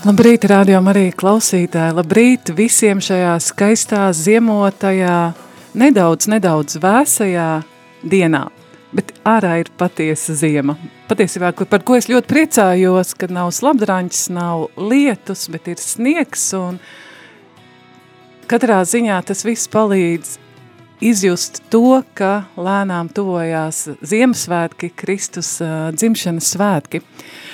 Labrīt, rādījumā arī klausītāji. Labrīt visiem šajā skaistā, ziemotajā, nedaudz, nedaudz vēsajā dienā. Bet ārā ir patiesa ziema. Patiesībā, par ko es ļoti priecājos, kad nav slabdraņķis, nav lietus, bet ir sniegs un katrā ziņā tas viss palīdz izjust to, ka lēnām tuvojās Ziemassvētki, Kristus uh, dzimšanas svētki. Uh,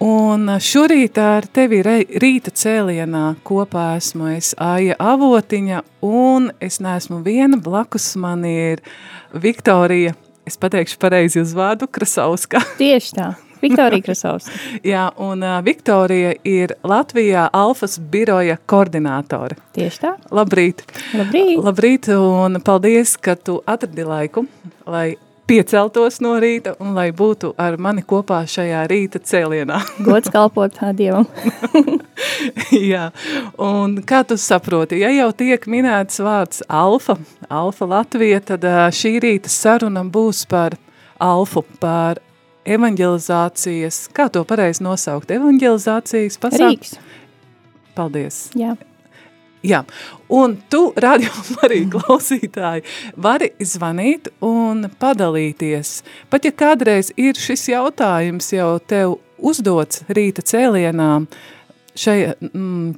Un šorīt ar tevi rīta cēlienā kopā esmu es Aija Avotiņa, un es neesmu viena, blakus man ir Viktorija, es pateikšu pareizi uz vārdu, Krasauska. Tieši tā. Viktorija Krasauska. Jā, un uh, Viktorija ir Latvijā Alfas biroja koordinātore. Tieši tā. Labrīt. Labrīt. Labrīt, un paldies, ka tu atradi laiku, lai pieceltos no rīta un lai būtu ar mani kopā šajā rīta cēlienā. Gods kalpot Dievam. Jā, un kā tu saproti, ja jau tiek minēts vārds alfa, alfa Latvija, tad šī rīta saruna būs par alfu, par evanģelizācijas, kā to pareizi nosaukt, evanģelizācijas pasākumu? Rīks. Paldies. Jā. Jā, un tu, radio arī klausītāji, vari zvanīt un padalīties. Pat ja kādreiz ir šis jautājums jau tev uzdots rīta cēlienā, šai, mm,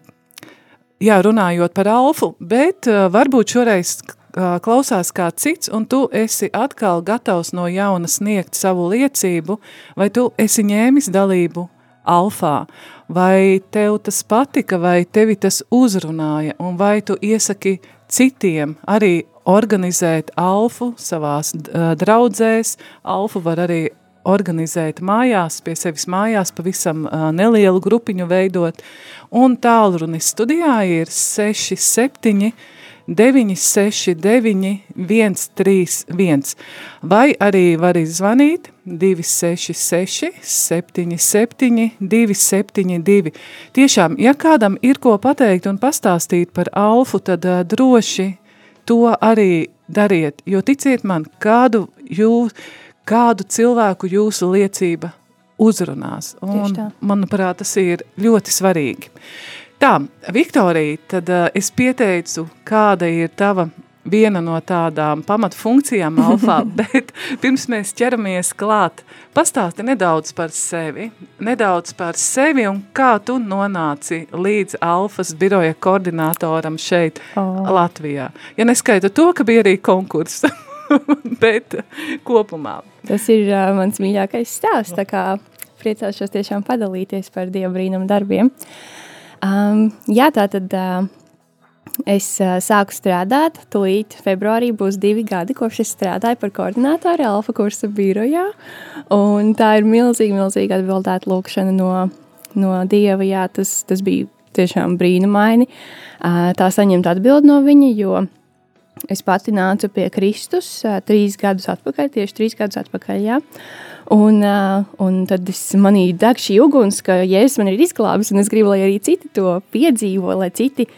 jā, runājot par alfu, bet uh, varbūt šoreiz uh, klausās kā cits, un tu esi atkal gatavs no jauna sniegt savu liecību, vai tu esi ņēmis dalību alfā. Vai tev tas patika, vai tevi tas uzrunāja, un vai tu iesaki citiem arī organizēt alfu savās draudzēs, alfu var arī organizēt mājās, pie sevis mājās, pavisam nelielu grupiņu veidot, un tālrunis studijā ir 6, 7, 969 131, vai arī var izvanīt 266 77 272. Tiešām, ja kādam ir ko pateikt un pastāstīt par alfu, tad uh, droši to arī dariet, jo ticiet man, kādu, jūs, kādu cilvēku jūsu liecība uzrunās. Un, manuprāt, tas ir ļoti svarīgi. Tā, Viktorija, tad uh, es pieteicu, kāda ir tava viena no tādām pamatfunkcijām alfā, bet pirms mēs ķeramies klāt, pastāsti nedaudz par sevi, nedaudz par sevi un kā tu nonāci līdz alfas biroja koordinātoram šeit oh. Latvijā. Ja neskaita to, ka bija arī konkurss, bet kopumā. Tas ir uh, mans mīļākais stāsts, tā kā priecāšos tiešām padalīties par Dievu brīnumu darbiem. Um, jā, tā tad uh, es uh, sāku strādāt. Tūlīt februārī būs divi gadi, kopš es strādāju par koordinātoru Alfa kursa birojā. Un tā ir milzīga, milzīga atbildēta lūkšana no, no Dieva. Jā, tas, tas bija tiešām brīnumaini. Uh, tā saņemt atbildi no viņa, jo es pati nācu pie Kristus uh, trīs gadus atpakaļ, tieši trīs gadus atpakaļ. Jā. Un, uh, un tad es, manī deg šī uguns, ka Jēzus man ir izglābis, un es gribu, lai arī citi to piedzīvo, lai citi,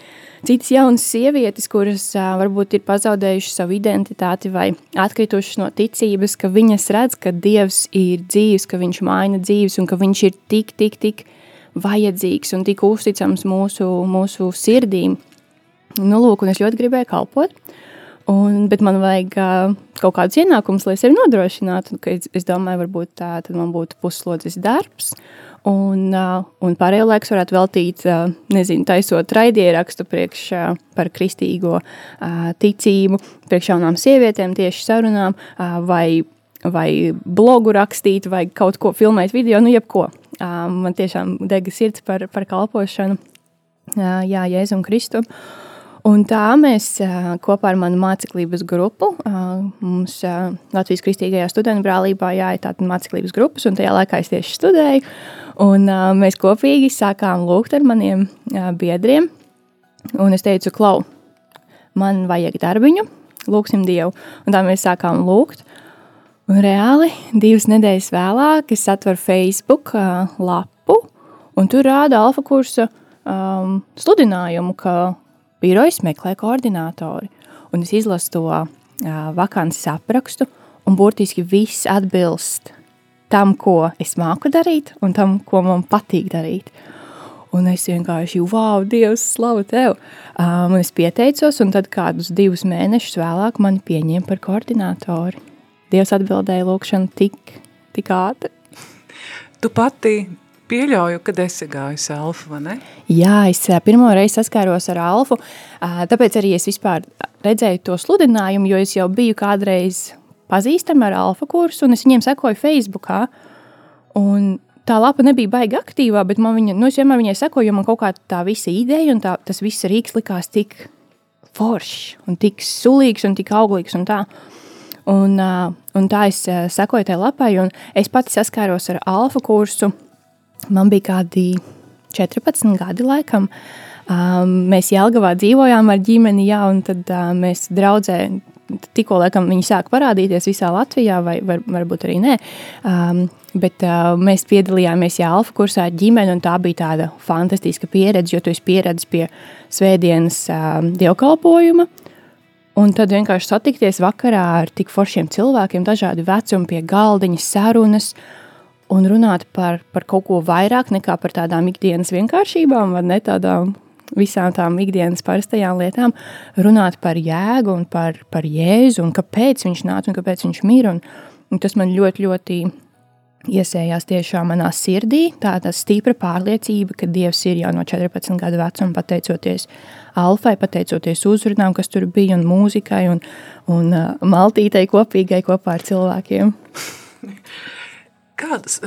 citas jaunas sievietes, kuras uh, varbūt ir pazaudējušas savu identitāti vai atkritušas no ticības, ka viņas redz, ka Dievs ir dzīves, ka viņš maina dzīves un ka viņš ir tik, tik, tik vajadzīgs un tik uzticams mūsu, mūsu sirdīm. Nu, lūk, un es ļoti gribēju kalpot. Un, bet man vajag uh, kaut kādus ienākumus, lai sevi nodrošinātu. Es, es domāju, varbūt tā man būtu puslodzes darbs. Un, uh, un pārējo laiku varētu veltīt, uh, nezinu, taisot raidierakstu priekš uh, par kristīgo ticību, priekš jaunām sievietēm, tieši sarunām, vai, vai blogu rakstīt, vai kaut ko filmēt video, nu jebko. Man tiešām dega sirds par, par kalpošanu. jā, Jēzum Kristum. Un tā mēs kopā ar manu māceklības grupu, mums Latvijas Kristīgajā studentu brālībā jāiet tāda māceklības grupas, un tajā laikā es tieši studēju, un mēs kopīgi sākām lūgt ar maniem biedriem, un es teicu, klau, man vajag darbiņu, lūksim Dievu, un tā mēs sākām lūgt, un reāli divas nedēļas vēlāk es atveru Facebook lapu, un tur rāda alfa kursa um, sludinājumu, ka birojas meklē koordinātori. Un es izlasu to uh, vakances aprakstu, un burtiski viss atbilst tam, ko es māku darīt, un tam, ko man patīk darīt. Un es vienkārši, wow, Dievs, slavu tev! Um, es pieteicos, un tad kādus divus mēnešus vēlāk mani pieņēma par koordinātori. Dievs atbildēja lūkšanu tik, tik ātri. Tu pati pieļauju, ka esi gājusi alfu, vai ne? Jā, es pirmo reizi saskāros ar alfu, tāpēc arī es vispār redzēju to sludinājumu, jo es jau biju kādreiz pazīstama ar alfa kursu, un es viņiem sekoju Facebookā, un tā lapa nebija baigi aktīvā, bet man viņa, nu, es vienmēr viņai sekoju, jo man kaut kā tā visa ideja un tā, tas viss rīks likās tik foršs un tik sulīgs un tik auglīgs un tā. Un, un tā es sekoju tai lapai, un es pati saskāros ar alfa kursu, Man bija kādi 14 gadi, laikam. Um, mēs Jelgavā dzīvojām ar ģimeni, jā, un tad uh, mēs draudzē, tikko laikam viņi sāk parādīties visā Latvijā, vai var, varbūt arī nē. Um, bet uh, mēs piedalījāmies jā, alfa kursā ar ģimeni, un tā bija tāda fantastiska pieredze, jo tu esi pieredzis pie svētdienas uh, dievkalpojuma, Un tad vienkārši satikties vakarā ar tik foršiem cilvēkiem, dažādu vecumu pie galdiņa, sarunas, uh, un runāt par, par kaut ko vairāk nekā par tādām ikdienas vienkāršībām, vai ne tādām visām tām ikdienas parastajām lietām, runāt par jēgu un par, par jēzu un kāpēc viņš nāca un kāpēc viņš mir. Un, un tas man ļoti, ļoti iesējās tiešām manā sirdī, tāda stipra pārliecība, ka Dievs ir jau no 14 gadu vecuma pateicoties Alfai, pateicoties uzrunām, kas tur bija, un mūzikai, un, un uh, maltītei kopīgai kopā ar cilvēkiem. Kāds,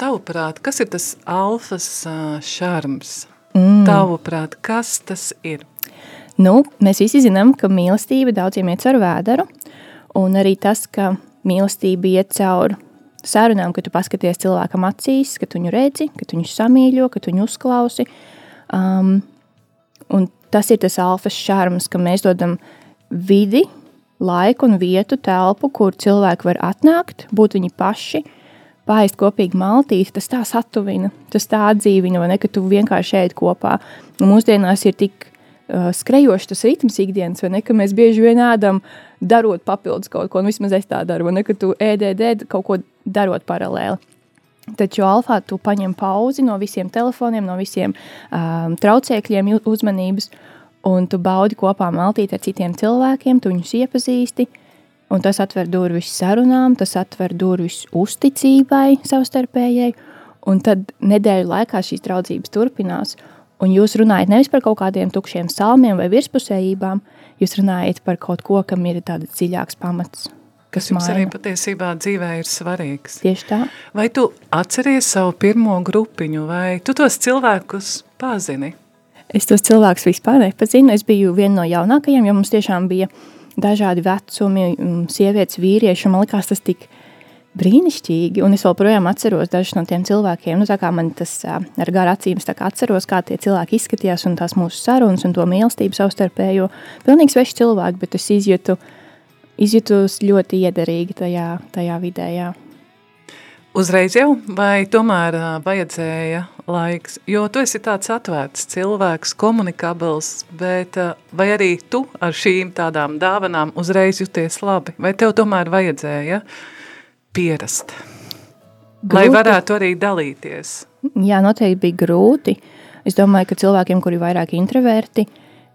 tavuprāt, kas ir tas alfas šarms? Mm. Tavuprāt, kas tas ir? Nu, mēs visi zinām, ka mīlestība daudziem iet caur vēderu, un arī tas, ka mīlestība iet caur sarunām, ka tu paskaties cilvēkam acīs, ka tu viņu redzi, ka tu viņu samīļo, ka tu viņu uzklausi. Um, un tas ir tas alfas šarms, ka mēs dodam vidi, laiku un vietu, telpu, kur cilvēki var atnākt, būt viņi paši – pāriest kopīgi maltīti, tas tā satuvina, tas tā atdzīvina, vai ne, ka tu vienkārši ēd kopā. Un mūsdienās ir tik uh, skrejoši tas ritms ikdienas, vai ne, ka mēs bieži vien ēdam, darot papildus kaut ko, un vismaz es tā daru, vai ne, ka tu ēdēd, ēd kaut ko darot paralēli. Taču alfā tu paņem pauzi no visiem telefoniem, no visiem um, traucēkļiem uzmanības, un tu baudi kopā maltīt ar citiem cilvēkiem, tu viņus iepazīsti, uh, Un tas atver durvis sarunām, tas atver durvis uzticībai savstarpējai, un tad nedēļu laikā šīs draudzības turpinās. Un jūs runājat nevis par kaut kādiem tukšiem salmiem vai virspusējībām, jūs runājat par kaut ko, kam ir tāds dziļāks pamats. Kas jums maina. arī patiesībā dzīvē ir svarīgs. Tieši tā. Vai tu atceries savu pirmo grupiņu, vai tu tos cilvēkus pazini? Es tos cilvēkus vispār nepazinu. Es biju viena no jaunākajiem, jo mums tiešām bija uh, dažādi vecumi, sievietes, vīrieši. Man liekas, tas tik brīnišķīgi. Un es joprojām atceros dažus no tiem cilvēkiem. Nu, man tas ar garu acīm atceros, kā tie cilvēki izskatījās un tās mūsu sarunas un to mīlestību savstarpējo. Pilnīgi sveši cilvēki, bet es izjūtu, izjūtu ļoti iederīgi tajā, tajā vidē. Jā. Uzreiz jau, vai tomēr vajadzēja laiks? Jo tu esi tāds atvērts cilvēks, komunikabls, bet vai arī tu ar šīm tādām dāvanām uzreiz jūties labi? Vai tev tomēr vajadzēja pierast? Grūti. Lai varētu arī dalīties. Jā, noteikti bija grūti. Es domāju, ka cilvēkiem, kuri ir vairāk introverti,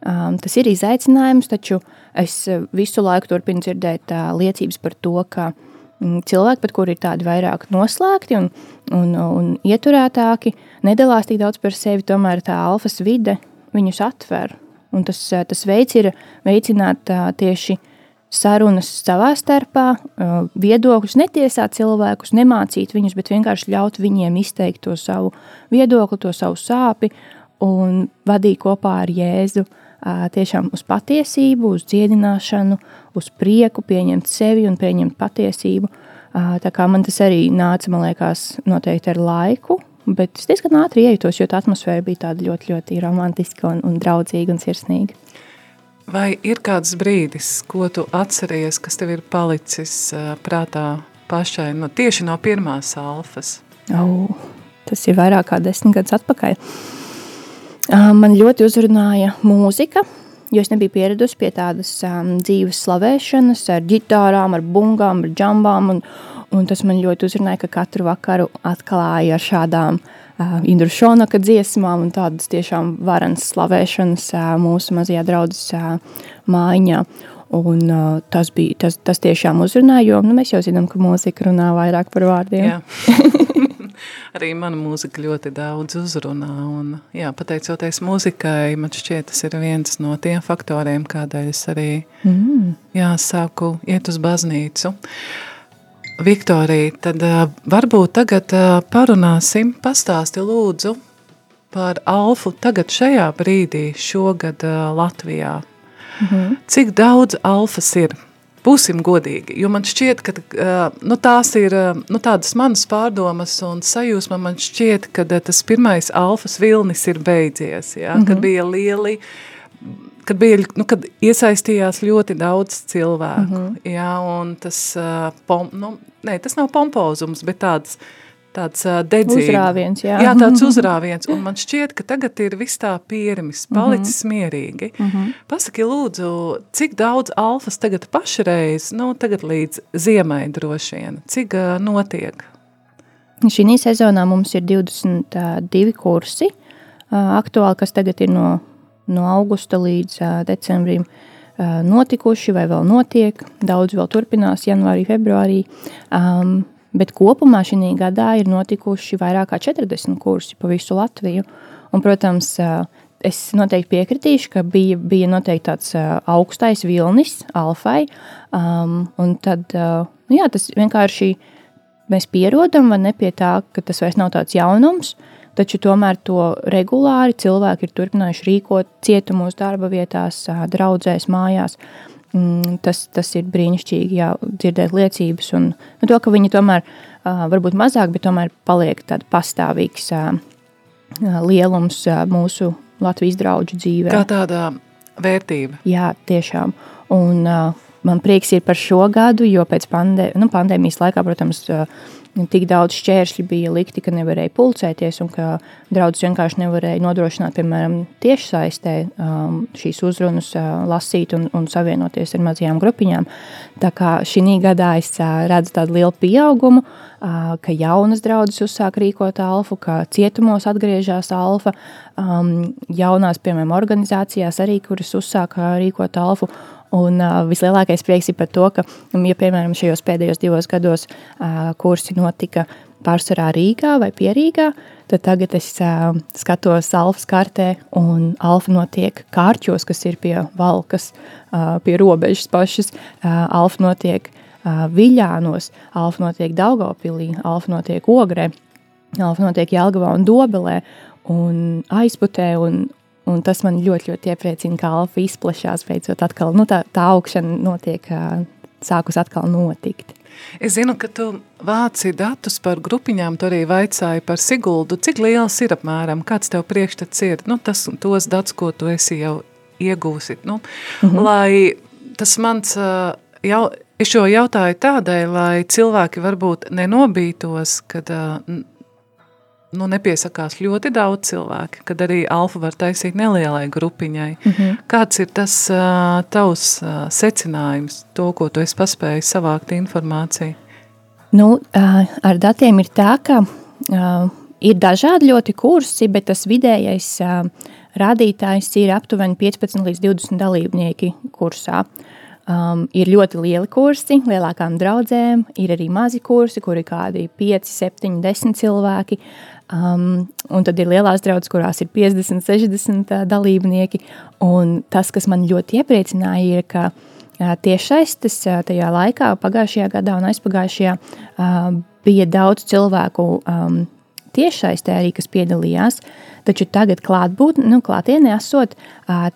um, tas ir izaicinājums, taču es visu laiku turpinu dzirdēt uh, liecības par to, ka uh, cilvēki, pat kuri ir tādi vairāk noslēgti un, un, un ieturētāki, nedalās tik daudz par sevi, tomēr tā alfas vide viņus atver. Un tas, tas veids ir veicināt tieši sarunas savā starpā, viedokļus, netiesāt cilvēkus, nemācīt viņus, bet vienkārši ļaut viņiem izteikt to savu viedokli, to savu sāpi un vadīja kopā ar Jēzu tiešām uz patiesību, uz dziedināšanu, uz prieku, pieņemt sevi un pieņemt patiesību. Tā kā man tas arī nāca, man liekas, noteikti ar laiku, bet es diezgan ātri iejutos, jo tā atmosfēra bija tāda ļoti, ļoti romantiska un, un draudzīga un sirsnīga. Vai ir kāds brīdis, ko tu atceries, kas tev ir palicis prātā pašai no, tieši no pirmās alfas? Oh, tas ir vairāk kā desmit gadus atpakaļ. Man ļoti uzrunāja mūzika, jo es nebiju pieradusi pie tādas um, dzīves slavēšanas ar ģitārām, ar bungām, ar džambām, un, un tas man ļoti uzrunāja, ka katru vakaru atklāja ar šādām uh, Indru Šonaka dziesmām un tādas tiešām varenas slavēšanas uh, mūsu mazajā draudzes uh, mājiņā. Un, uh, tas, bija, tas, tas tiešām uzrunāja, jo nu, mēs jau zinām, ka mūzika runā vairāk par vārdiem. Arī mana mūzika ļoti daudz uzrunā. Un, jā, pateicoties mūzikai, man šķiet, tas ir viens no tiem faktoriem, kādēļ es arī mm. jā, sāku iet uz baznīcu. Viktorija, tad varbūt tagad parunāsim, pastāsti lūdzu par Alfu tagad šajā brīdī, šogad Latvijā. Mm -hmm. Cik daudz alfas ir? Būsim godīgi, jo man šķiet, ka nu, tās ir nu, tādas manas pārdomas un sajūsma. Man šķiet, ka tas pirmais alfas vilnis ir beidzies, ja? mm -hmm. kad bija lieli, kad, bija, nu, kad iesaistījās ļoti daudz cilvēku. Mm -hmm. ja? Un tas, pom, nu, ne, tas nav pompozums, bet tāds tāds dedzīgs. Uzrāviens, jā. Jā, tāds uzrāviens. Un man šķiet, ka tagad ir viss tā pierimis, palicis mm -hmm. mierīgi. Mm -hmm. Pasaki lūdzu, cik daudz alfas tagad pašreiz, nu tagad līdz ziemai droši vien, cik uh, notiek? Šī sezonā mums ir 22 kursi uh, aktuāli, kas tagad ir no, no augusta līdz uh, decembrim notikuši vai vēl notiek. Daudz vēl turpinās janvārī, februārī. Um, bet kopumā šī gadā ir notikuši vairāk kā 40 kursi pa visu Latviju. Un, protams, es noteikti piekritīšu, ka bija, bija noteikti tāds augstais vilnis alfai, um, un tad, nu jā, tas vienkārši mēs pierodam pie tā, ka tas vairs nav tāds jaunums, taču tomēr to regulāri cilvēki ir turpinājuši rīkot cietumos, darba vietās, draudzēs, mājās. Mm, tas, tas ir brīnišķīgi jā, dzirdēt liecības, un nu, to, ka viņi tomēr uh, varbūt mazāk, bet tomēr paliek tāds pastāvīgs uh, lielums uh, mūsu Latvijas draugu dzīvē. Kā tāda vērtība. Jā, tiešām. Un, uh, man prieks ir par šo gadu, jo pēc pandē, nu, pandēmijas laikā, protams, uh, tik daudz šķēršļi bija likti, ka nevarēja pulcēties un ka draudzes vienkārši nevarēja nodrošināt, piemēram, tiešsaistē um, šīs uzrunas uh, lasīt un, un savienoties ar mazajām grupiņām. Tā kā šī gadā es uh, redzu tādu lielu pieaugumu, uh, ka jaunas draudzes uzsāk rīkot alfu, ka cietumos atgriežas alfa, um, jaunās, piemēram, organizācijās arī, kuras uzsāk rīkot alfu, Un uh, vislielākais prieks ir par to, ka, ja piemēram šajos pēdējos divos gados uh, kursi notika pārsvarā Rīgā vai Pierīgā, tad tagad es uh, skatos Alfas kartē un Alfa notiek kārķos, kas ir pie valkas, uh, pie robežas pašas. Uh, Alfa notiek uh, Viļānos, Alfa notiek Daugavpilī, Alfa notiek Ogrē, Alfa notiek Jelgavā un Dobelē un aizputē un, Un tas man ļoti, ļoti iepriecina, ka alfa izplatās beidzot atkal. Nu, tā, tā augšana notiek, sākus atkal notikt. Es zinu, ka tu vāci datus par grupiņām, tu arī vaicāji par Siguldu. Cik liels ir apmēram, kāds tev priekšstats ir? Nu, tas, tos datus, ko tu esi jau iegūsi. Nu, mm -hmm. Lai tas mans, jau, es šo jautāju tādēļ, lai cilvēki varbūt nenobītos, kad nu, nepiesakās ļoti daudz cilvēki, kad arī alfa var taisīt nelielai grupiņai. Mm -hmm. Kāds ir tas uh, tavs uh, secinājums, to, ko tu esi paspējis savākt informāciju? Nu, uh, ar datiem ir tā, ka uh, ir dažādi ļoti kursi, bet tas vidējais uh, rādītājs ir aptuveni 15 līdz 20 dalībnieki kursā. Um, ir ļoti lieli kursi, lielākām draudzēm, ir arī mazi kursi, kur ir kādi 5, 7, 10 cilvēki. Um, un tad ir lielās draudzes, kurās ir 50, 60 uh, dalībnieki. Un tas, kas man ļoti iepriecināja, ir, ka uh, tiešsaistes uh, tajā laikā, pagājušajā gadā un aizpagājušajā, uh, bija daudz cilvēku, um, tiešsaistē arī, kas piedalījās. Taču tagad klātbūt, nu, klātienē esot,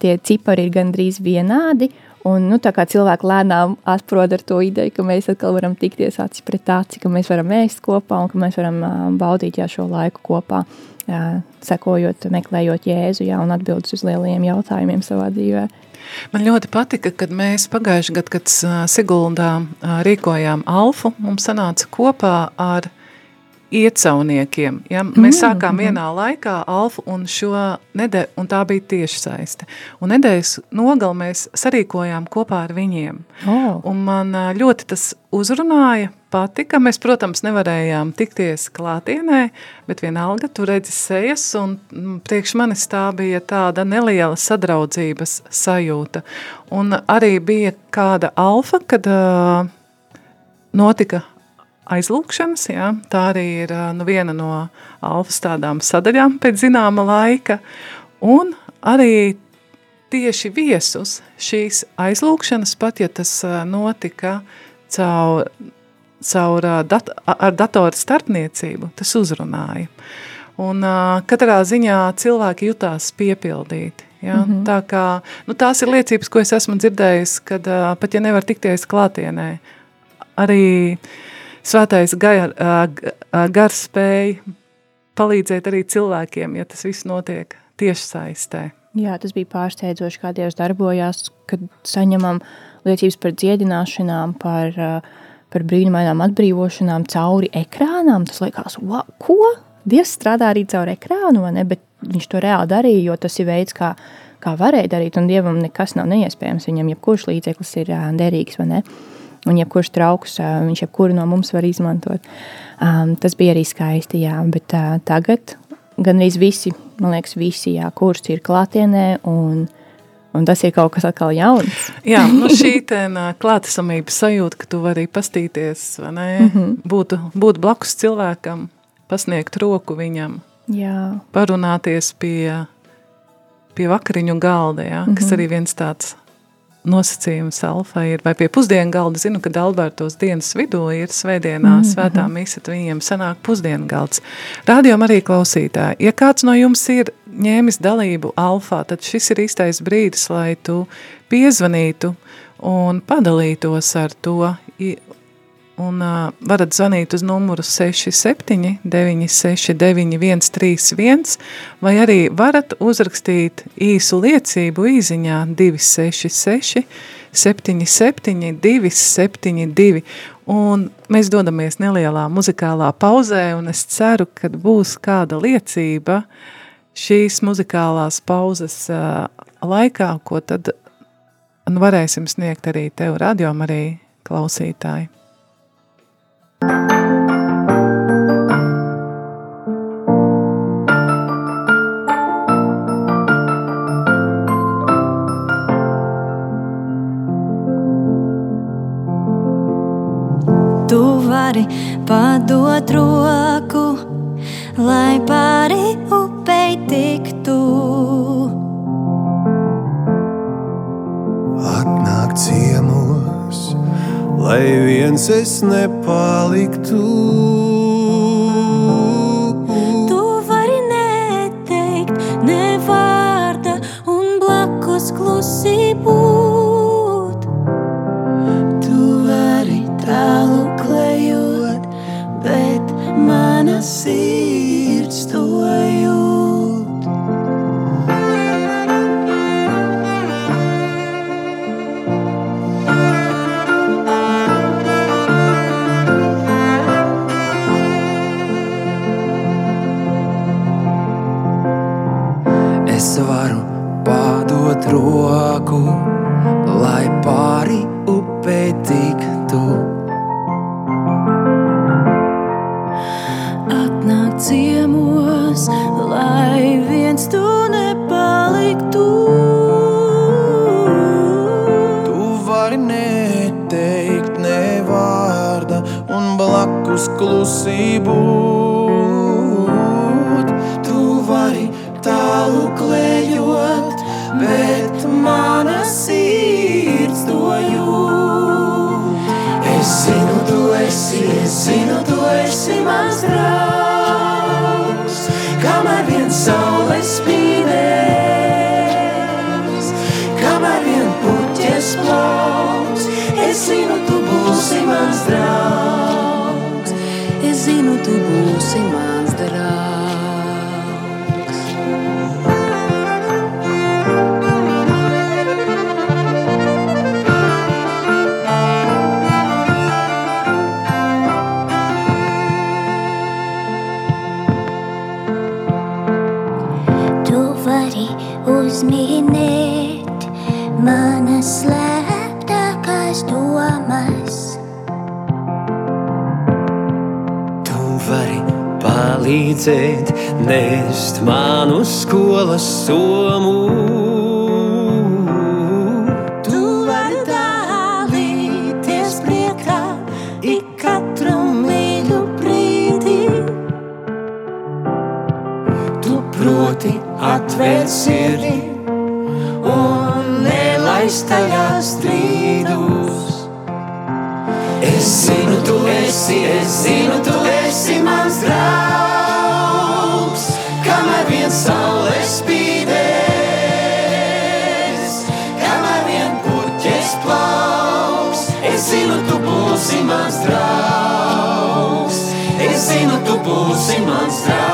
tie cipari ir gandrīz vienādi, Un, nu, tā kā cilvēki lēnām atprot ar to ideju, ka mēs atkal varam tikties acis pret aci, ka mēs varam ēst kopā un ka mēs varam baudīt jā, šo laiku kopā, uh, sekojot, meklējot Jēzu jā, un atbildes uz lielajiem jautājumiem savā dzīvē. Man ļoti patika, kad mēs pagājuši gadu, kad Siguldā rīkojām Alfu, mums sanāca kopā ar iecauniekiem. Ja? Mēs sākām mm vienā laikā alfu un šo nedēļu, un tā bija tieši saiste. Un nedēļas nogal mēs sarīkojām kopā ar viņiem. Oh. Un man ļoti tas uzrunāja, patika. Mēs, protams, nevarējām tikties klātienē, bet vienalga tu redzi sejas, un priekš manis tā bija tāda neliela sadraudzības sajūta. Un arī bija kāda alfa, kad uh, notika aizlūkšanas. Jā. Tā arī ir nu, viena no alfas tādām sadaļām pēc zināma laika. Un arī tieši viesus šīs aizlūkšanas, pat ja tas notika caur, caur dat, ar datoru starpniecību, tas uzrunāja. Un uh, katrā ziņā cilvēki jutās piepildīti. Ja? Mm -hmm. Tā kā, nu, tās ir liecības, ko es esmu dzirdējis, kad uh, pat ja nevar tikties klātienē, arī uh, svētais gar, gars spēja palīdzēt arī cilvēkiem, ja tas viss notiek tieši saistē. Jā, tas bija pārsteidzoši, kā Dievs darbojās, kad saņemam liecības par dziedināšanām, par, par brīnumainām atbrīvošanām cauri ekrānām. Tas liekas, wa, ko? Dievs strādā arī caur ekrānu, ne? Bet viņš to reāli darīja, jo tas ir veids, kā, kā varēja darīt, un Dievam nekas nav neiespējams. Viņam jebkurš līdzeklis ir derīgs, vai ne? Uh, un jebkurš trauks viņš jebkuru no mums var izmantot. Um, tas bija arī skaisti, jā, bet uh, tagad gan arī visi, man liekas, visi, jā, kurs ir klātienē un Un tas ir kaut kas atkal jauns. Jā, nu šī klātesamības sajūta, ka tu vari pastīties, vai ne, mm -hmm. būt, būt blakus cilvēkam, pasniegt roku viņam, Jā. parunāties pie, pie vakariņu galda, jā, mm -hmm. kas mhm. arī viens tāds nosacījums alfa ir, vai pie pusdienu galda, zinu, ka Albertos dienas vidū ir svētdienā mm -hmm. svētā misa, viņiem sanāk pusdienu galds. Rādījām arī klausītāji, ja kāds no jums ir ņēmis dalību alfā, tad šis ir īstais brīdis, lai tu piezvanītu un padalītos ar to, un uh, varat zvanīt uz numuru 67 969 131, vai arī varat uzrakstīt īsu liecību īziņā 266 77 272, un mēs dodamies nelielā muzikālā pauzē, un es ceru, ka būs kāda liecība šīs muzikālās pauzes uh, laikā, ko tad varēsim sniegt arī tev radiom arī klausītāji. Tu vari padot roku, lai pāri viens es nepaliktu. Blakus klusību. Tu palīdzēt, nest manu skolas somu. Tu vari dalīties priekā ik katru mīļu brīdi. Tu proti atvērt sirdi un nelaist tajā strīdus. Es zinu, tu esi, es zinu, tu esi mans draugs, zinu, tu būsi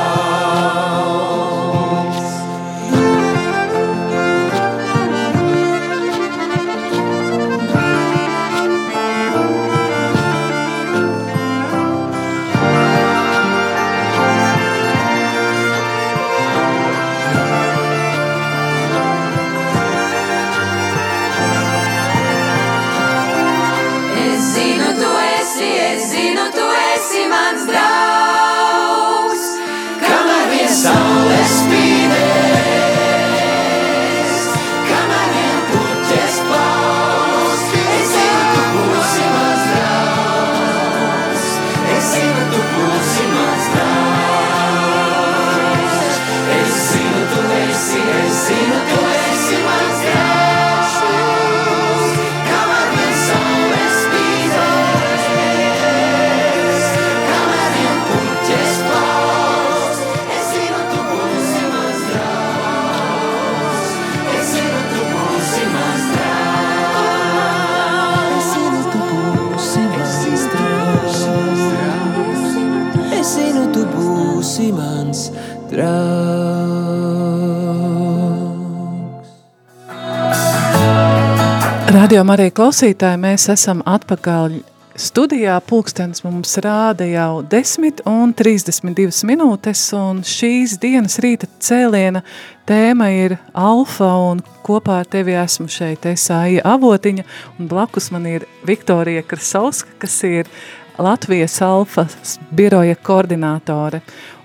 Radio Marija klausītāji, mēs esam atpakaļ studijā. Pulkstens mums rāda jau 10 un 32 minūtes, un šīs dienas rīta cēliena tēma ir alfa, un kopā ar tevi esmu šeit Esāija Avotiņa, un blakus man ir Viktorija Krasovska, kas ir Latvijas alfas biroja koordinātore.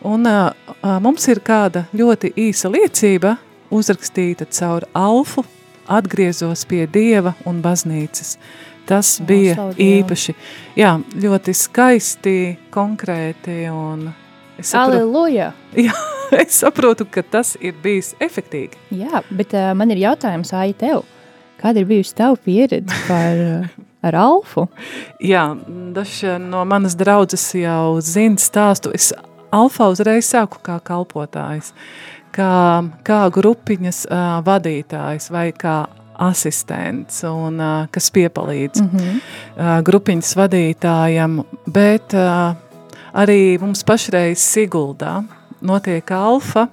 Un uh, uh, mums ir kāda ļoti īsa liecība uzrakstīta caur alfu atgriezos pie Dieva un baznīcas. Tas O, bija Dievu. īpaši, jā, ļoti skaisti, konkrēti un es saprotu, Aleluja! jā, es saprotu, ka tas ir bijis efektīgi. Jā, bet uh, man ir jautājums Ai tev. Kāda ir bijusi tava pieredze par, uh, ar Alfu? Jā, daži no manas draudzes jau zina stāstu. Es alfa uzreiz sāku kā kalpotājs, kā, kā grupiņas uh, vadītājs vai kā asistents, un, uh, kas piepalīdz mm -hmm. uh, grupiņas vadītājam, bet uh, arī mums pašreiz Siguldā notiek alfa,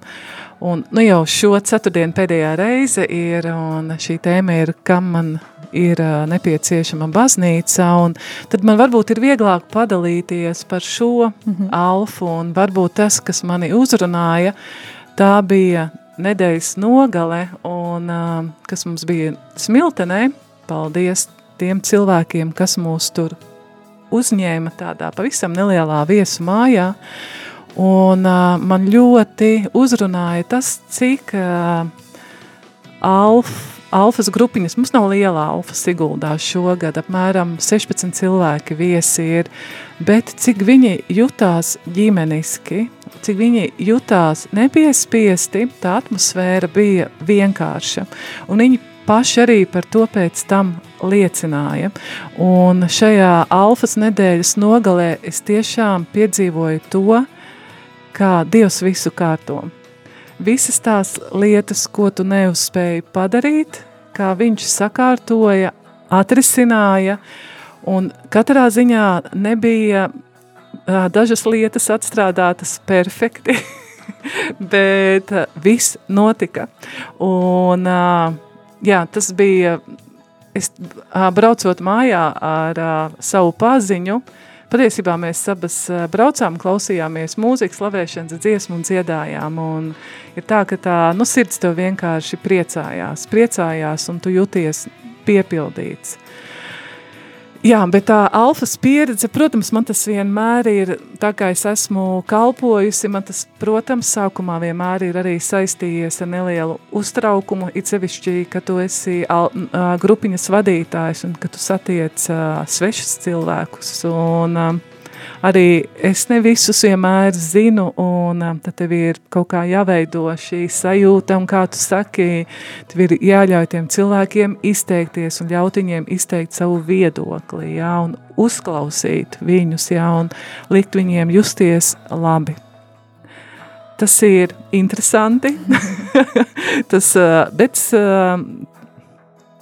un nu jau šo ceturtdienu pēdējā reize ir, un šī tēma ir, kam man ir uh, nepieciešama baznīca, un tad man varbūt ir vieglāk padalīties par šo mm -hmm. alfu, un varbūt tas, kas mani uzrunāja, tā bija nedēļas nogale, un kas mums bija smiltenē, paldies tiem cilvēkiem, kas mūs tur uzņēma tādā pavisam nelielā viesu mājā, un man ļoti uzrunāja tas, cik alf, alfas grupiņas, mums nav liela alfa Siguldā šogad, apmēram 16 cilvēki viesi ir, bet cik viņi jutās ģimeniski, cik viņi jutās nepiespiesti, tā atmosfēra bija vienkārša, un viņi paši arī par to pēc tam liecināja. Un šajā alfas nedēļas nogalē es tiešām piedzīvoju to, kā Dievs visu kārto. Visas tās lietas, ko tu neuzspēji padarīt, kā viņš sakārtoja, atrisināja, un katrā ziņā nebija dažas lietas atstrādātas perfekti, bet viss notika. Un, jā, tas bija, es braucot mājā ar savu paziņu, patiesībā mēs abas braucām, klausījāmies mūzikas, slavēšanas dziesmu un dziedājām, un ir tā, ka tā, nu, sirds tev vienkārši priecājās, priecājās, un tu jūties piepildīts. Jā, bet tā alfas pieredze, protams, man tas vienmēr ir, tā kā es esmu kalpojusi, man tas, protams, sākumā vienmēr ir arī saistījies ar nelielu uztraukumu, it sevišķi, ka tu esi al, grupiņas vadītājs un ka tu satiec uh, svešus cilvēkus un uh, arī es ne visus vienmēr zinu, un um, tad tev ir kaut kā jāveido šī sajūta, un kā tu saki, tev ir jāļauj tiem cilvēkiem izteikties un ļaut viņiem izteikt savu viedokli, jā, un uzklausīt viņus, jā, un likt viņiem justies labi. Tas ir interesanti, tas, uh, bet uh,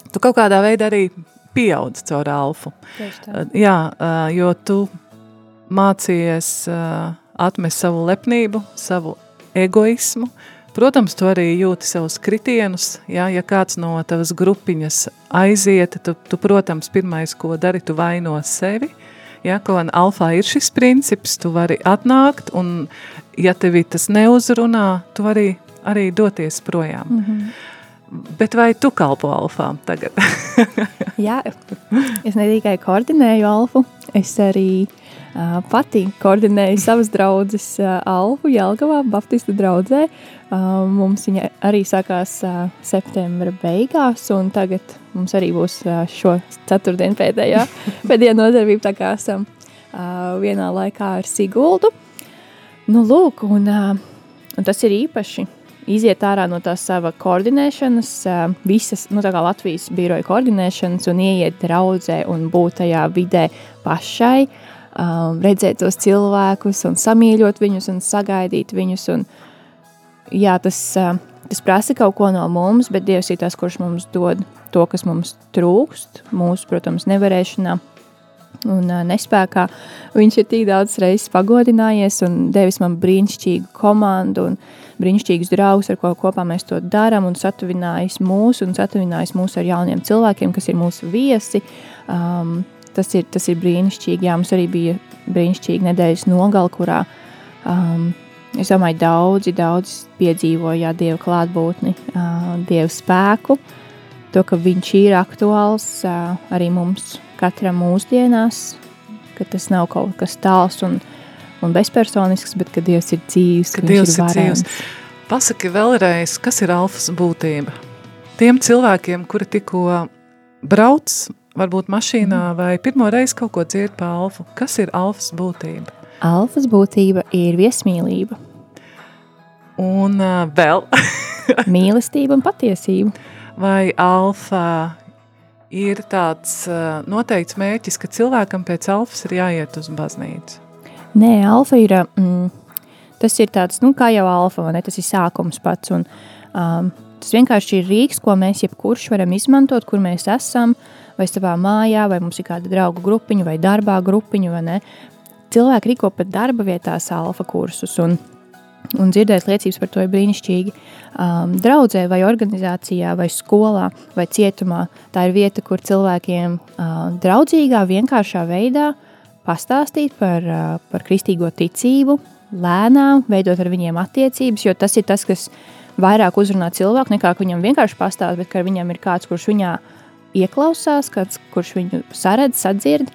tu kaut kādā veidā arī pieaudz caur alfu. Jā, uh, jo tu mācījies uh, atmest savu lepnību, savu egoismu. Protams, tu arī jūti savus kritienus, ja, ja kāds no tavas grupiņas aiziet, tu, tu protams, pirmais, ko dari, tu vaino sevi, ja, ko alfā ir šis princips, tu vari atnākt, un ja tevi tas neuzrunā, tu vari arī doties projām. Mm -hmm. Bet vai tu kalpo alfām tagad? Jā, es ne tikai koordinēju alfu, es arī uh, pati koordinēju savas draudzes Alfu Jelgavā, Baptistu draudzē. Mums viņa arī sākās septembra beigās, un tagad mums arī būs šo ceturtdienu pēdējā, pēdējā nodarbība, tā kā esam vienā laikā ar Siguldu. Nu, lūk, un, un tas ir īpaši iziet ārā no tās sava koordinēšanas, visas, nu, tā Latvijas biroja koordinēšanas un ieiet draudzē un būt tajā vidē pašai, uh, um, redzēt tos cilvēkus un samīļot viņus un sagaidīt viņus. Un, jā, tas, uh, tas prasa kaut ko no mums, bet Dievs ir tas, kurš mums dod to, kas mums trūkst, mūsu, protams, nevarēšanā un uh, nespējā. Viņš ir tik daudz reizes pagodinājies un devis man brīnišķīgu komandu un brīnišķīgus draugus, ar ko kopā mēs to darām, un satuvinājis mūs un satuvinājis mūs ar jauniem cilvēkiem, kas ir mūsu viesi. Um, tas ir, tas ir brīnišķīgi. Jā, mums arī bija brīnišķīga nedēļas nogala, kurā um, es domāju, daudzi, daudzi piedzīvoja Dieva klātbūtni, uh, Dieva spēku, to, ka Viņš ir aktuāls uh, arī mums, katram mūsdienās, ka tas nav kaut kas tāls un, un bezpersonisks, bet ka Dievs ir dzīves, ka Dievs ir, ir dzīves. Pasaki vēlreiz, kas ir alfas būtība? Tiem cilvēkiem, kuri tikko brauc varbūt mašīnā mm. vai pirmo reizi kaut ko dzird pa alfu. Kas ir alfas būtība? Alfas būtība ir viesmīlība. Un uh, vēl? Mīlestība un patiesība. Vai alfa ir tāds uh, noteikts mērķis, ka cilvēkam pēc alfas ir jāiet uz baznīcu? Nē, alfa ir, mm, tas ir tāds, nu, kā jau alfa, ne, tas ir sākums pats, un um, tas vienkārši ir rīks, ko mēs jebkurš varam izmantot, kur mēs esam, uh, vai savā mājā, vai mums ir kāda draugu grupiņa, vai darbā grupiņa, vai ne. Cilvēki rīko pat darba vietās alfa kursus, un, un dzirdēt liecības par to ir brīnišķīgi. Um, draudzē vai organizācijā, vai skolā, vai cietumā, tā ir vieta, kur cilvēkiem uh, draudzīgā, vienkāršā veidā pastāstīt par, uh, par kristīgo ticību, lēnām, veidot ar viņiem attiecības, jo tas ir tas, kas vairāk uzrunā cilvēku, nekā viņam vienkārši pastāst, bet ka viņam ir kāds, kurš viņā ieklausās, kāds, kurš viņu saredz, sadzird,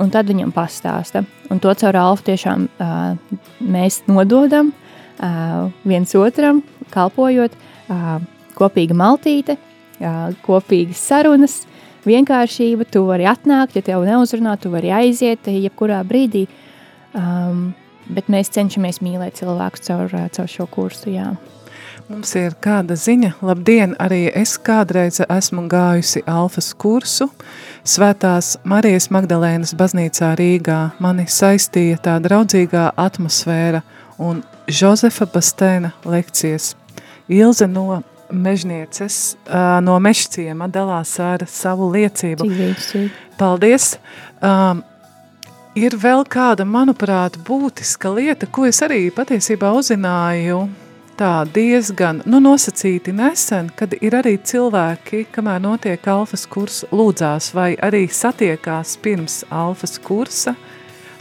un tad viņam pastāsta. Un to caur alfu tiešām uh, mēs nododam uh, viens otram, kalpojot uh, kopīga maltīte, uh, kopīgas sarunas, vienkāršība, tu vari atnākt, ja tev neuzrunā, tu vari aiziet jebkurā brīdī, um, bet mēs cenšamies mīlēt cilvēkus caur, caur šo kursu, jā. Mums ir kāda ziņa. Labdien, arī es kādreiz esmu gājusi alfas kursu. Svētās Marijas Magdalēnas baznīcā Rīgā mani saistīja tā draudzīgā atmosfēra un Žozefa Bastēna lekcijas. Ilze no mežnieces, no mešciema dalās ar savu liecību. Paldies! Um, ir vēl kāda, manuprāt, būtiska lieta, ko es arī patiesībā uzzināju tā diezgan nu, nosacīti nesen, kad ir arī cilvēki, kamēr notiek alfas kurs, lūdzās vai arī satiekās pirms alfas kursa,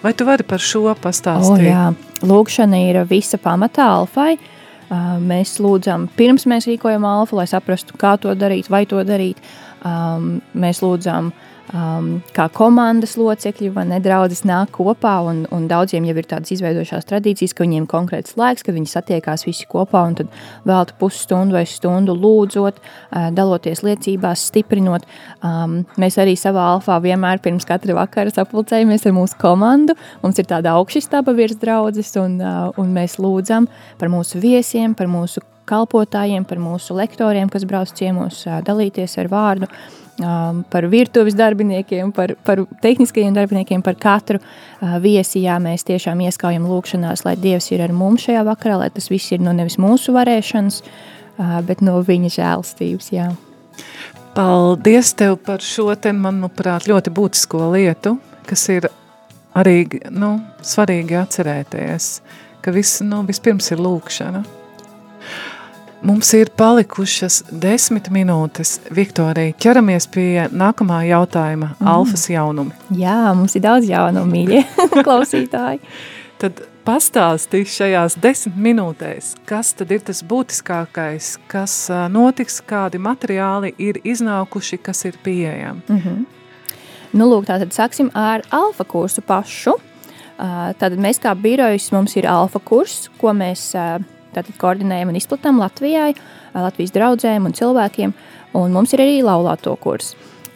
Vai tu vari par šo O, pastāstīt? jā, lūkšana ir visa pamatā alfai. Uh, Mēs lūdzam, pirms mēs rīkojam alfa, lai saprastu, kā to darīt, vai to darīt. Mēs lūdzam, um, kā komandas locekļi vai nedraudzes nāk kopā, un, un daudziem jau ir tādas izveidojušās tradīcijas, ka viņiem ir konkrēts laiks, kad viņi satiekās visi kopā un tad velta pusstundu vai stundu lūdzot, uh, daloties liecībās, stiprinot. Um, Mēs arī savā alfā vienmēr pirms katra vakara sapulcējamies ar mūsu komandu. Mums ir tāda augšstaba virs draudzes, un, uh, un mēs lūdzam par mūsu viesiem, par mūsu kalpotājiem, par mūsu lektoriem, kas brauc ciemos, ā, dalīties ar vārdu, ām, par virtuves darbiniekiem, par, par tehniskajiem darbiniekiem, par katru viesi. Jā, mēs tiešām ieskaujam lūkšanās, lai Dievs ir ar mums šajā vakarā, lai tas viss ir no nevis mūsu varēšanas, bet no viņa žēlstības. Jā. Paldies tev par šo te, manuprāt, ļoti būtisko lietu, kas ir arī nu, svarīgi atcerēties, ka viss, nu, vispirms ir lūkšana. Mums ir palikušas desmit minūtes. Viktorija, ķeramies pie nākamā jautājuma mm. - alfas jaunumi. jā, mums ir daudz jaunu mīļie klausītāji. Tad pastāstī šajās desmit minūtēs, kas tad ir tas būtiskākais, kas notiks, kādi materiāli ir iznākuši, kas ir pieejami. Mm -hmm. Nu, lūk, tātad sāksim ar alfa kursu pašu. Tātad mēs kā birojas mums ir alfa kurs, ko mēs tātad koordinējam un izplatām Latvijai, ā, Latvijas draudzēm un cilvēkiem, un mums ir arī laulāto kurs.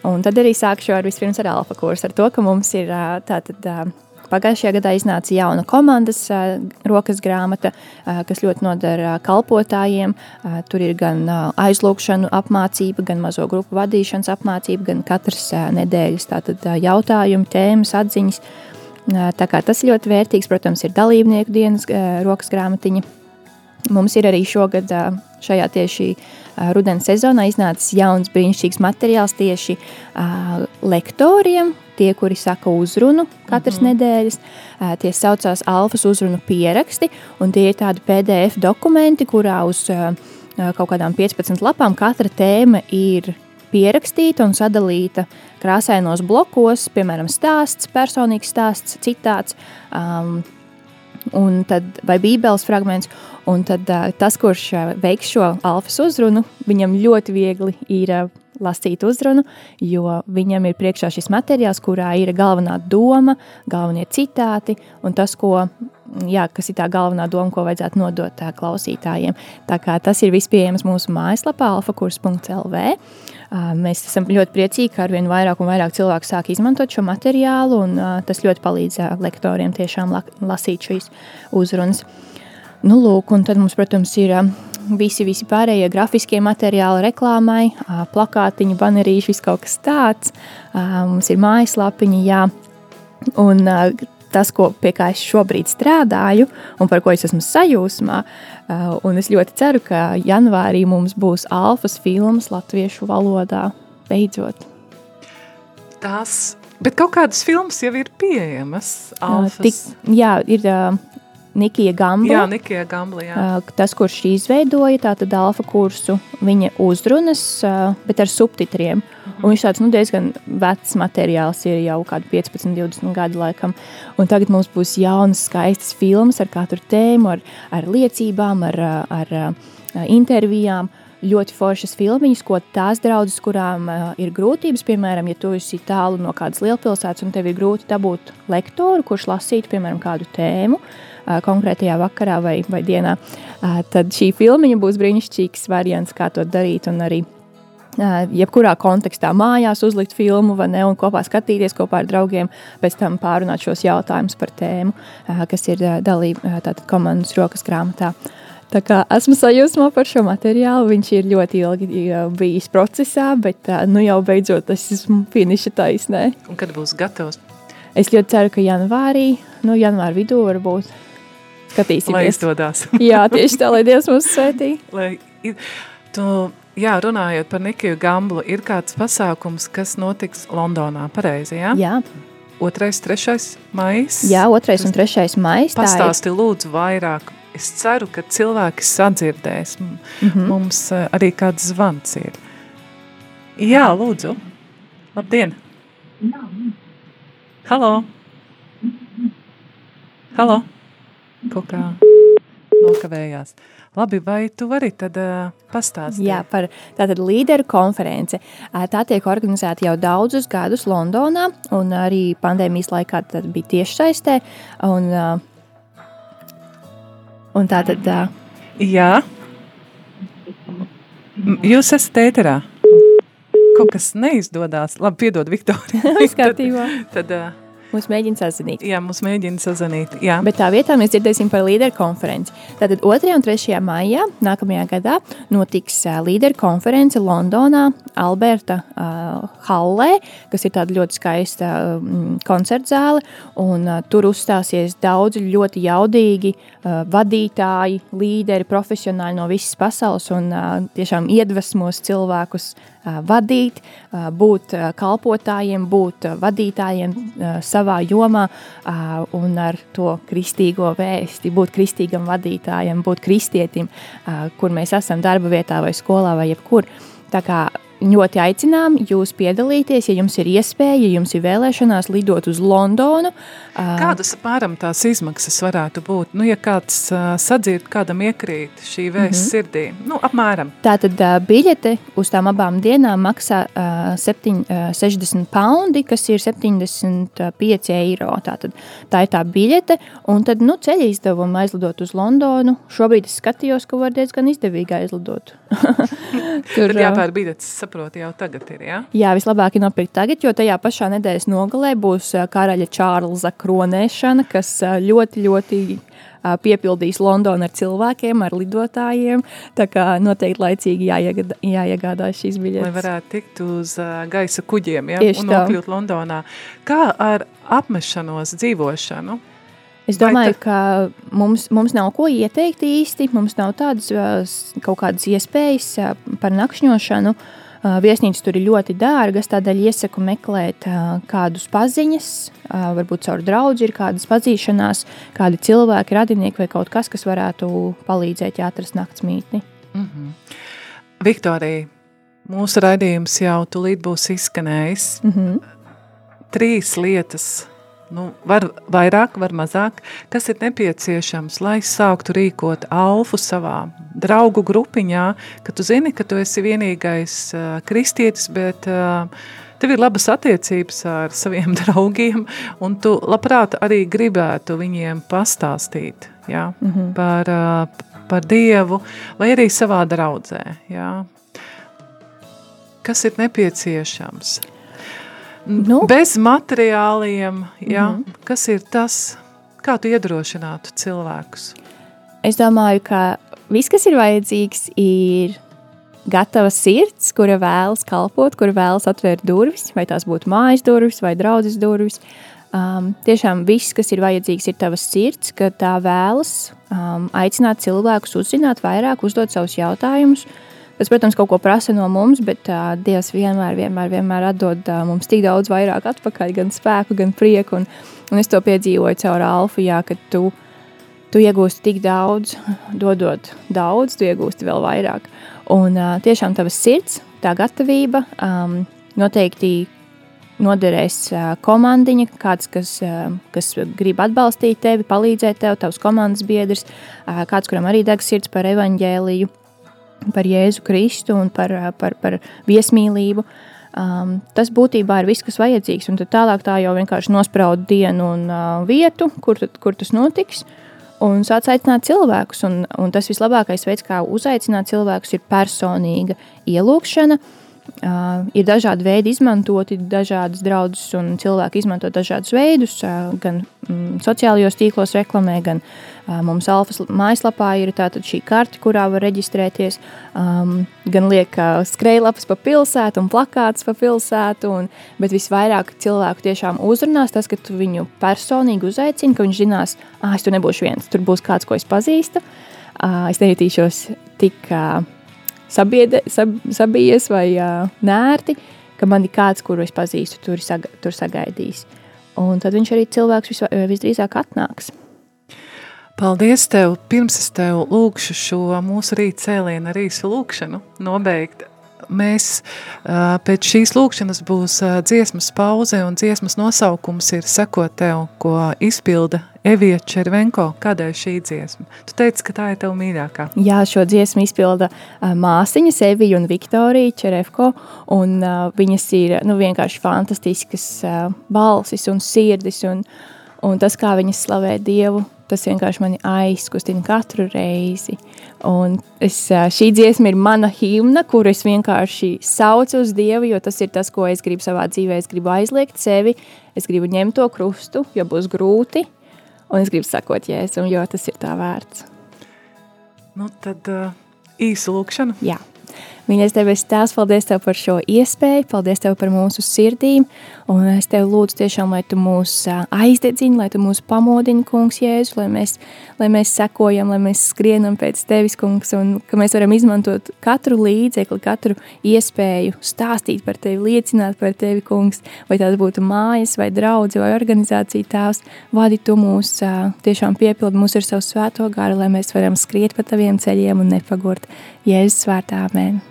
Un tad arī sākšu ar vispirms ar alfa kursu, ar to, ka mums ir ā, tātad ā, Pagājušajā gadā iznāca jauna komandas rokas grāmata, kas ļoti nodara kalpotājiem. Tur ir gan aizlūgšanu apmācība, gan mazo grupu vadīšanas apmācība, gan katras nedēļas tātad, jautājumi, tēmas, atziņas. Tā kā tas ļoti vērtīgs, protams, ir dalībnieku dienas rokas grāmatiņa. Mums ir arī šogad šajā tieši rudens sezonā iznācis jauns brīnišķīgs materiāls tieši lektoriem, tie, kuri saka uzrunu katras mm -hmm. nedēļas. Tie saucās alfas uzrunu pieraksti, un tie ir tādi PDF dokumenti, kurā uz kaut kādām 15 lapām katra tēma ir pierakstīta un sadalīta krāsainos blokos, piemēram, stāsts, personīgs stāsts, citāts, um, un tad, vai bībeles fragments. Un tad uh, tas, kurš uh, veiks šo alfas uzrunu, viņam ļoti viegli ir uh, lasīt uzrunu, jo viņam ir priekšā šis materiāls, kurā ir galvenā doma, galvenie citāti un tas, ko, jā, kas ir tā galvenā doma, ko vajadzētu nodot uh, klausītājiem. Tā kā tas ir viss pieejams mūsu mājaslapā alfakurs.lv. Mēs esam ļoti priecīgi, ka arvien vairāk un vairāk cilvēku sāk izmantot šo materiālu, un tas ļoti palīdz lektoriem tiešām la lasīt šīs uzrunas. Nu, lūk, un tad mums, protams, ir visi, visi pārējie grafiskie materiāli reklāmai, plakātiņi, banerīši, viss kaut kas tāds. Mums ir mājaslapiņi, jā. Un tas, ko, pie kā es šobrīd strādāju, un par ko es esmu sajūsmā, uh, un es ļoti ceru, ka janvārī mums būs alfas filmas latviešu valodā beidzot. Tās, bet kaut kādas filmas jau ir pieejamas. Alfas. Tik, jā, ir uh, Nikija Gambla. Jā, Nikija Gambla, jā. Uh, Tas, kurš izveidoja tātad alfa kursu, viņa uzrunas, uh, bet ar subtitriem. Un viņš tāds nu, diezgan vecs materiāls, ir jau kādi 15, 20 gadi laikam. Un tagad mums būs jaunas, skaistas filmas ar katru tēmu, ar, ar liecībām, ar, ar, ar intervijām. Ļoti foršas filmiņas, ko tās draudzes, kurām uh, ir grūtības, piemēram, ja tu esi tālu no kādas lielpilsētas un tev ir grūti dabūt lektoru, kurš lasītu, piemēram, kādu tēmu uh, konkrētajā vakarā vai, vai dienā, uh, tad šī filmiņa būs brīnišķīgs variants, kā to darīt un arī jebkurā kontekstā mājās uzlikt filmu vai ne, un kopā skatīties kopā ar draugiem, pēc tam pārunāt šos jautājumus par tēmu, uh, kas ir uh, dalība uh, komandas rokas grāmatā. Tā kā esmu sajūsmā par šo materiālu, viņš ir ļoti ilgi bijis procesā, bet nu jau beidzot es esmu finiša taisnē. Un kad būs gatavs? Es ļoti ceru, ka janvārī, nu janvāra vidū varbūt skatīsimies. Lai izdodās. Jā, tieši tā, lai Dievs mūs svētī. Lai, tu, jā, runājot par Nikiju Gamblu, ir kāds pasākums, kas notiks Londonā, pareizi, jā? Jā, Otrais, trešais maijs? jā 2. un 3. maijs. tā ir. Pastāsti lūdzu vairāk. Es ceru, ka cilvēki sadzirdēs. M- Mhm. Mums eh, arī kāds zvans ir. Jā, lūdzu. Labdien! Halo! Halo? Kaut kā nokavējās. Labi, vai tu vari tad uh, pastāstīt? Jā, par tātad līderu konference. Ā, Tā tiek organizēta jau daudzus gadus Londonā, un arī pandēmijas laikā tad bija tiešsaistē. Un, ā, un tā tad, Jā. Jūs esat ēterā. Kaut kas neizdodas. Labi, piedod, Viktorija. Tad, tad, uh, mums mēģina sazvanīt. jā, mums mēģina sazvanīt. Jā. Bet tā vietā mēs dzirdēsim par līderu konferenci. Tātad 2. un 3. maijā nākamajā gadā notiks līderu konference Londonā, Alberta uh, Hallē, kas ir tāda ļoti skaista mm, koncertzāle. Un, uh, tur uzstāsies daudzi ļoti jaudīgi uh, vadītāji, līderi, profesionāļi no visas pasaules un uh, tiešām iedvesmos cilvēkus vadīt, būt kalpotājiem, būt vadītājiem savā jomā un ar to kristīgo vēsti, būt kristīgam vadītājam, būt kristietim, kur mēs esam darba vietā vai skolā vai jebkur. Tā kā ļoti aicinām jūs piedalīties, ja jums ir iespēja, ja jums ir vēlēšanās lidot uz Londonu. Kādas apmēram tās izmaksas varētu būt? Nu, ja kāds sadzird, kādam iekrīt šī vēsts mm -hmm. sirdī, nu, apmēram. Tātad biļete uz tām abām dienām maksā uh, septiņ, uh, 60 poundi, kas ir 75 eiro. Tātad, tā ir tā biļete, un tad nu, ceļa izdevumi aizlidot uz Londonu. Šobrīd es skatījos, ka var diezgan izdevīgi aizlidot. Tur ā, jāpēr biļetes, saproti, jau tagad ir, jā? Jā, vislabāk ir nopirkt tagad, jo tajā pašā nedēļas nogalē būs karaļa Čārlza kronēšana, kas ļoti, ļoti piepildīs Londonu ar cilvēkiem, ar lidotājiem. Tā kā noteikti laicīgi jāiegada, jāiegādājas šīs Lai biļetes. varētu tikt uz gaisa kuģiem, ja? Tieši un tā. nokļūt Londonā. Kā ar apmešanos, dzīvošanu? Es domāju, tad- ka mums, mums nav ko ieteikt īsti. Mums nav tādas kaut kādas iespējas par nakšņošanu. Viesnīcas tur ir ļoti dārgas, tādēļ iesaku meklēt kādus paziņas, varbūt caur draugu ir kādas pazīšanās, kādi cilvēki, radinieki vai kaut kas, kas varētu palīdzēt ja atrast naktsmītni. Viktorija, mūsu raidījums jau tulīt būs izskanējis. Mm -hmm. Trīs lietas, nu, var vairāk, var mazāk, kas ir nepieciešams, lai sāktu rīkot alfu savā draugu grupiņā, ka tu zini, ka tu esi vienīgais uh, kristietis, bet uh, tev ir labas attiecības ar saviem draugiem, un tu labprāt arī gribētu viņiem pastāstīt jā, mm -hmm. par, uh, par Dievu vai arī savā draudzē. Jā. Kas ir nepieciešams? Nu. Bez materiāliem, jā, mm -hmm. kas ir tas, kā tu iedrošinātu cilvēkus? Es domāju, ka viss, kas ir vajadzīgs, ir gatava sirds, kura vēlas kalpot, kura vēlas atvērt durvis, vai tās būtu mājas durvis vai draudzes durvis. Um, tiešām viss, kas ir vajadzīgs, ir tavas sirds, ka tā vēlas um, aicināt cilvēkus uzzināt vairāk, uzdot savus jautājumus. Tas, protams, kaut ko prasa no mums, bet uh, Dievs vienmēr, vienmēr, vienmēr atdod uh, mums tik daudz vairāk atpakaļ, gan spēku, gan prieku. Un, un es to piedzīvoju caur Alfu, jā, ka tu, tu iegūsti tik daudz, dodot daudz, tu iegūsti vēl vairāk. Un uh, tiešām tavas sirds, tā gatavība um, noteikti noderēs uh, komandiņa, kāds, kas, uh, kas grib atbalstīt tevi, palīdzēt tev, tavs komandas biedrs, uh, kāds, kuram arī deg sirds par evaņģēliju, par Jēzu Kristu un par, par, par viesmīlību. Um, tas būtībā ir viss, kas vajadzīgs. Un tālāk tā jau vienkārši nosprauda dienu un uh, vietu, kur, kur tas notiks. Un sāc aicināt cilvēkus. Un, un tas vislabākais veids, kā uzaicināt cilvēkus, ir personīga ielūkšana. Uh, ir dažādi veidi izmantoti, dažādas draudzes un cilvēki izmanto dažādus veidus, uh, gan mm, sociālajos tīklos reklamē, gan uh, mums Alfas mājaslapā ir šī karte, kurā var reģistrēties, um, gan liek uh, skrejlapas pa pilsētu un plakāts pa pilsētu, un, bet visvairāk cilvēku tiešām uzrunās tas, ka tu viņu personīgi uzaicini, ka viņš zinās, ah, es tur nebūšu viens, tur būs kāds, ko es pazīstu, uh, es nejutīšos tik... Uh, sabiede, sab, sabijies vai uh, nērti, ka man ir kāds, kuru es pazīstu, tur, saga, tur sagaidīs. Un tad viņš arī cilvēks vis, visdrīzāk atnāks. Paldies tev! Pirms es tev lūkšu šo mūsu rīta cēlienu ar īsu lūkšanu nobeigt. Mēs pēc šīs lūkšanas būs dziesmas pauze un dziesmas nosaukums ir sekot tev, ko izpilda Evija Červenko, kādēļ šī dziesma? Tu teici, ka tā ir tev mīļākā. Jā, šo dziesmu izpilda uh, māsiņas Evija un Viktorija Čerevko, un uh, viņas ir nu, vienkārši fantastiskas uh, balsis un sirdis, un, un tas, kā viņas slavē Dievu, tas vienkārši mani aizkustina katru reizi. Un es, šī dziesma ir mana himna, kuru es vienkārši saucu uz Dievu, jo tas ir tas, ko es gribu savā dzīvē. Es gribu aizliegt sevi, es gribu ņemt to krustu, jo būs grūti, un es gribu sakot Jēzum, jo tas ir tā vērts. Nu, tad uh, īsu lūkšanu. Jā. Mīļais debes tēvs, paldies Tev par šo iespēju, paldies Tev par mūsu sirdīm, un es Tev lūdzu tiešām, lai Tu mūs aizdedzini, lai Tu mūs pamodini, kungs Jēzu, lai mēs, lai mēs sekojam, lai mēs skrienam pēc Tevis, kungs, un ka mēs varam izmantot katru līdzekli, katru iespēju stāstīt par Tevi, liecināt par Tevi, kungs, vai tās būtu mājas, vai draudzi, vai organizācija tēvs, vadi Tu mūs, tiešām piepildi mūs ar savu svēto garu, lai mēs varam skriet pa Taviem ceļiem un nepagurt. Jēzus vārtā, amen.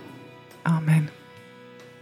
Amen.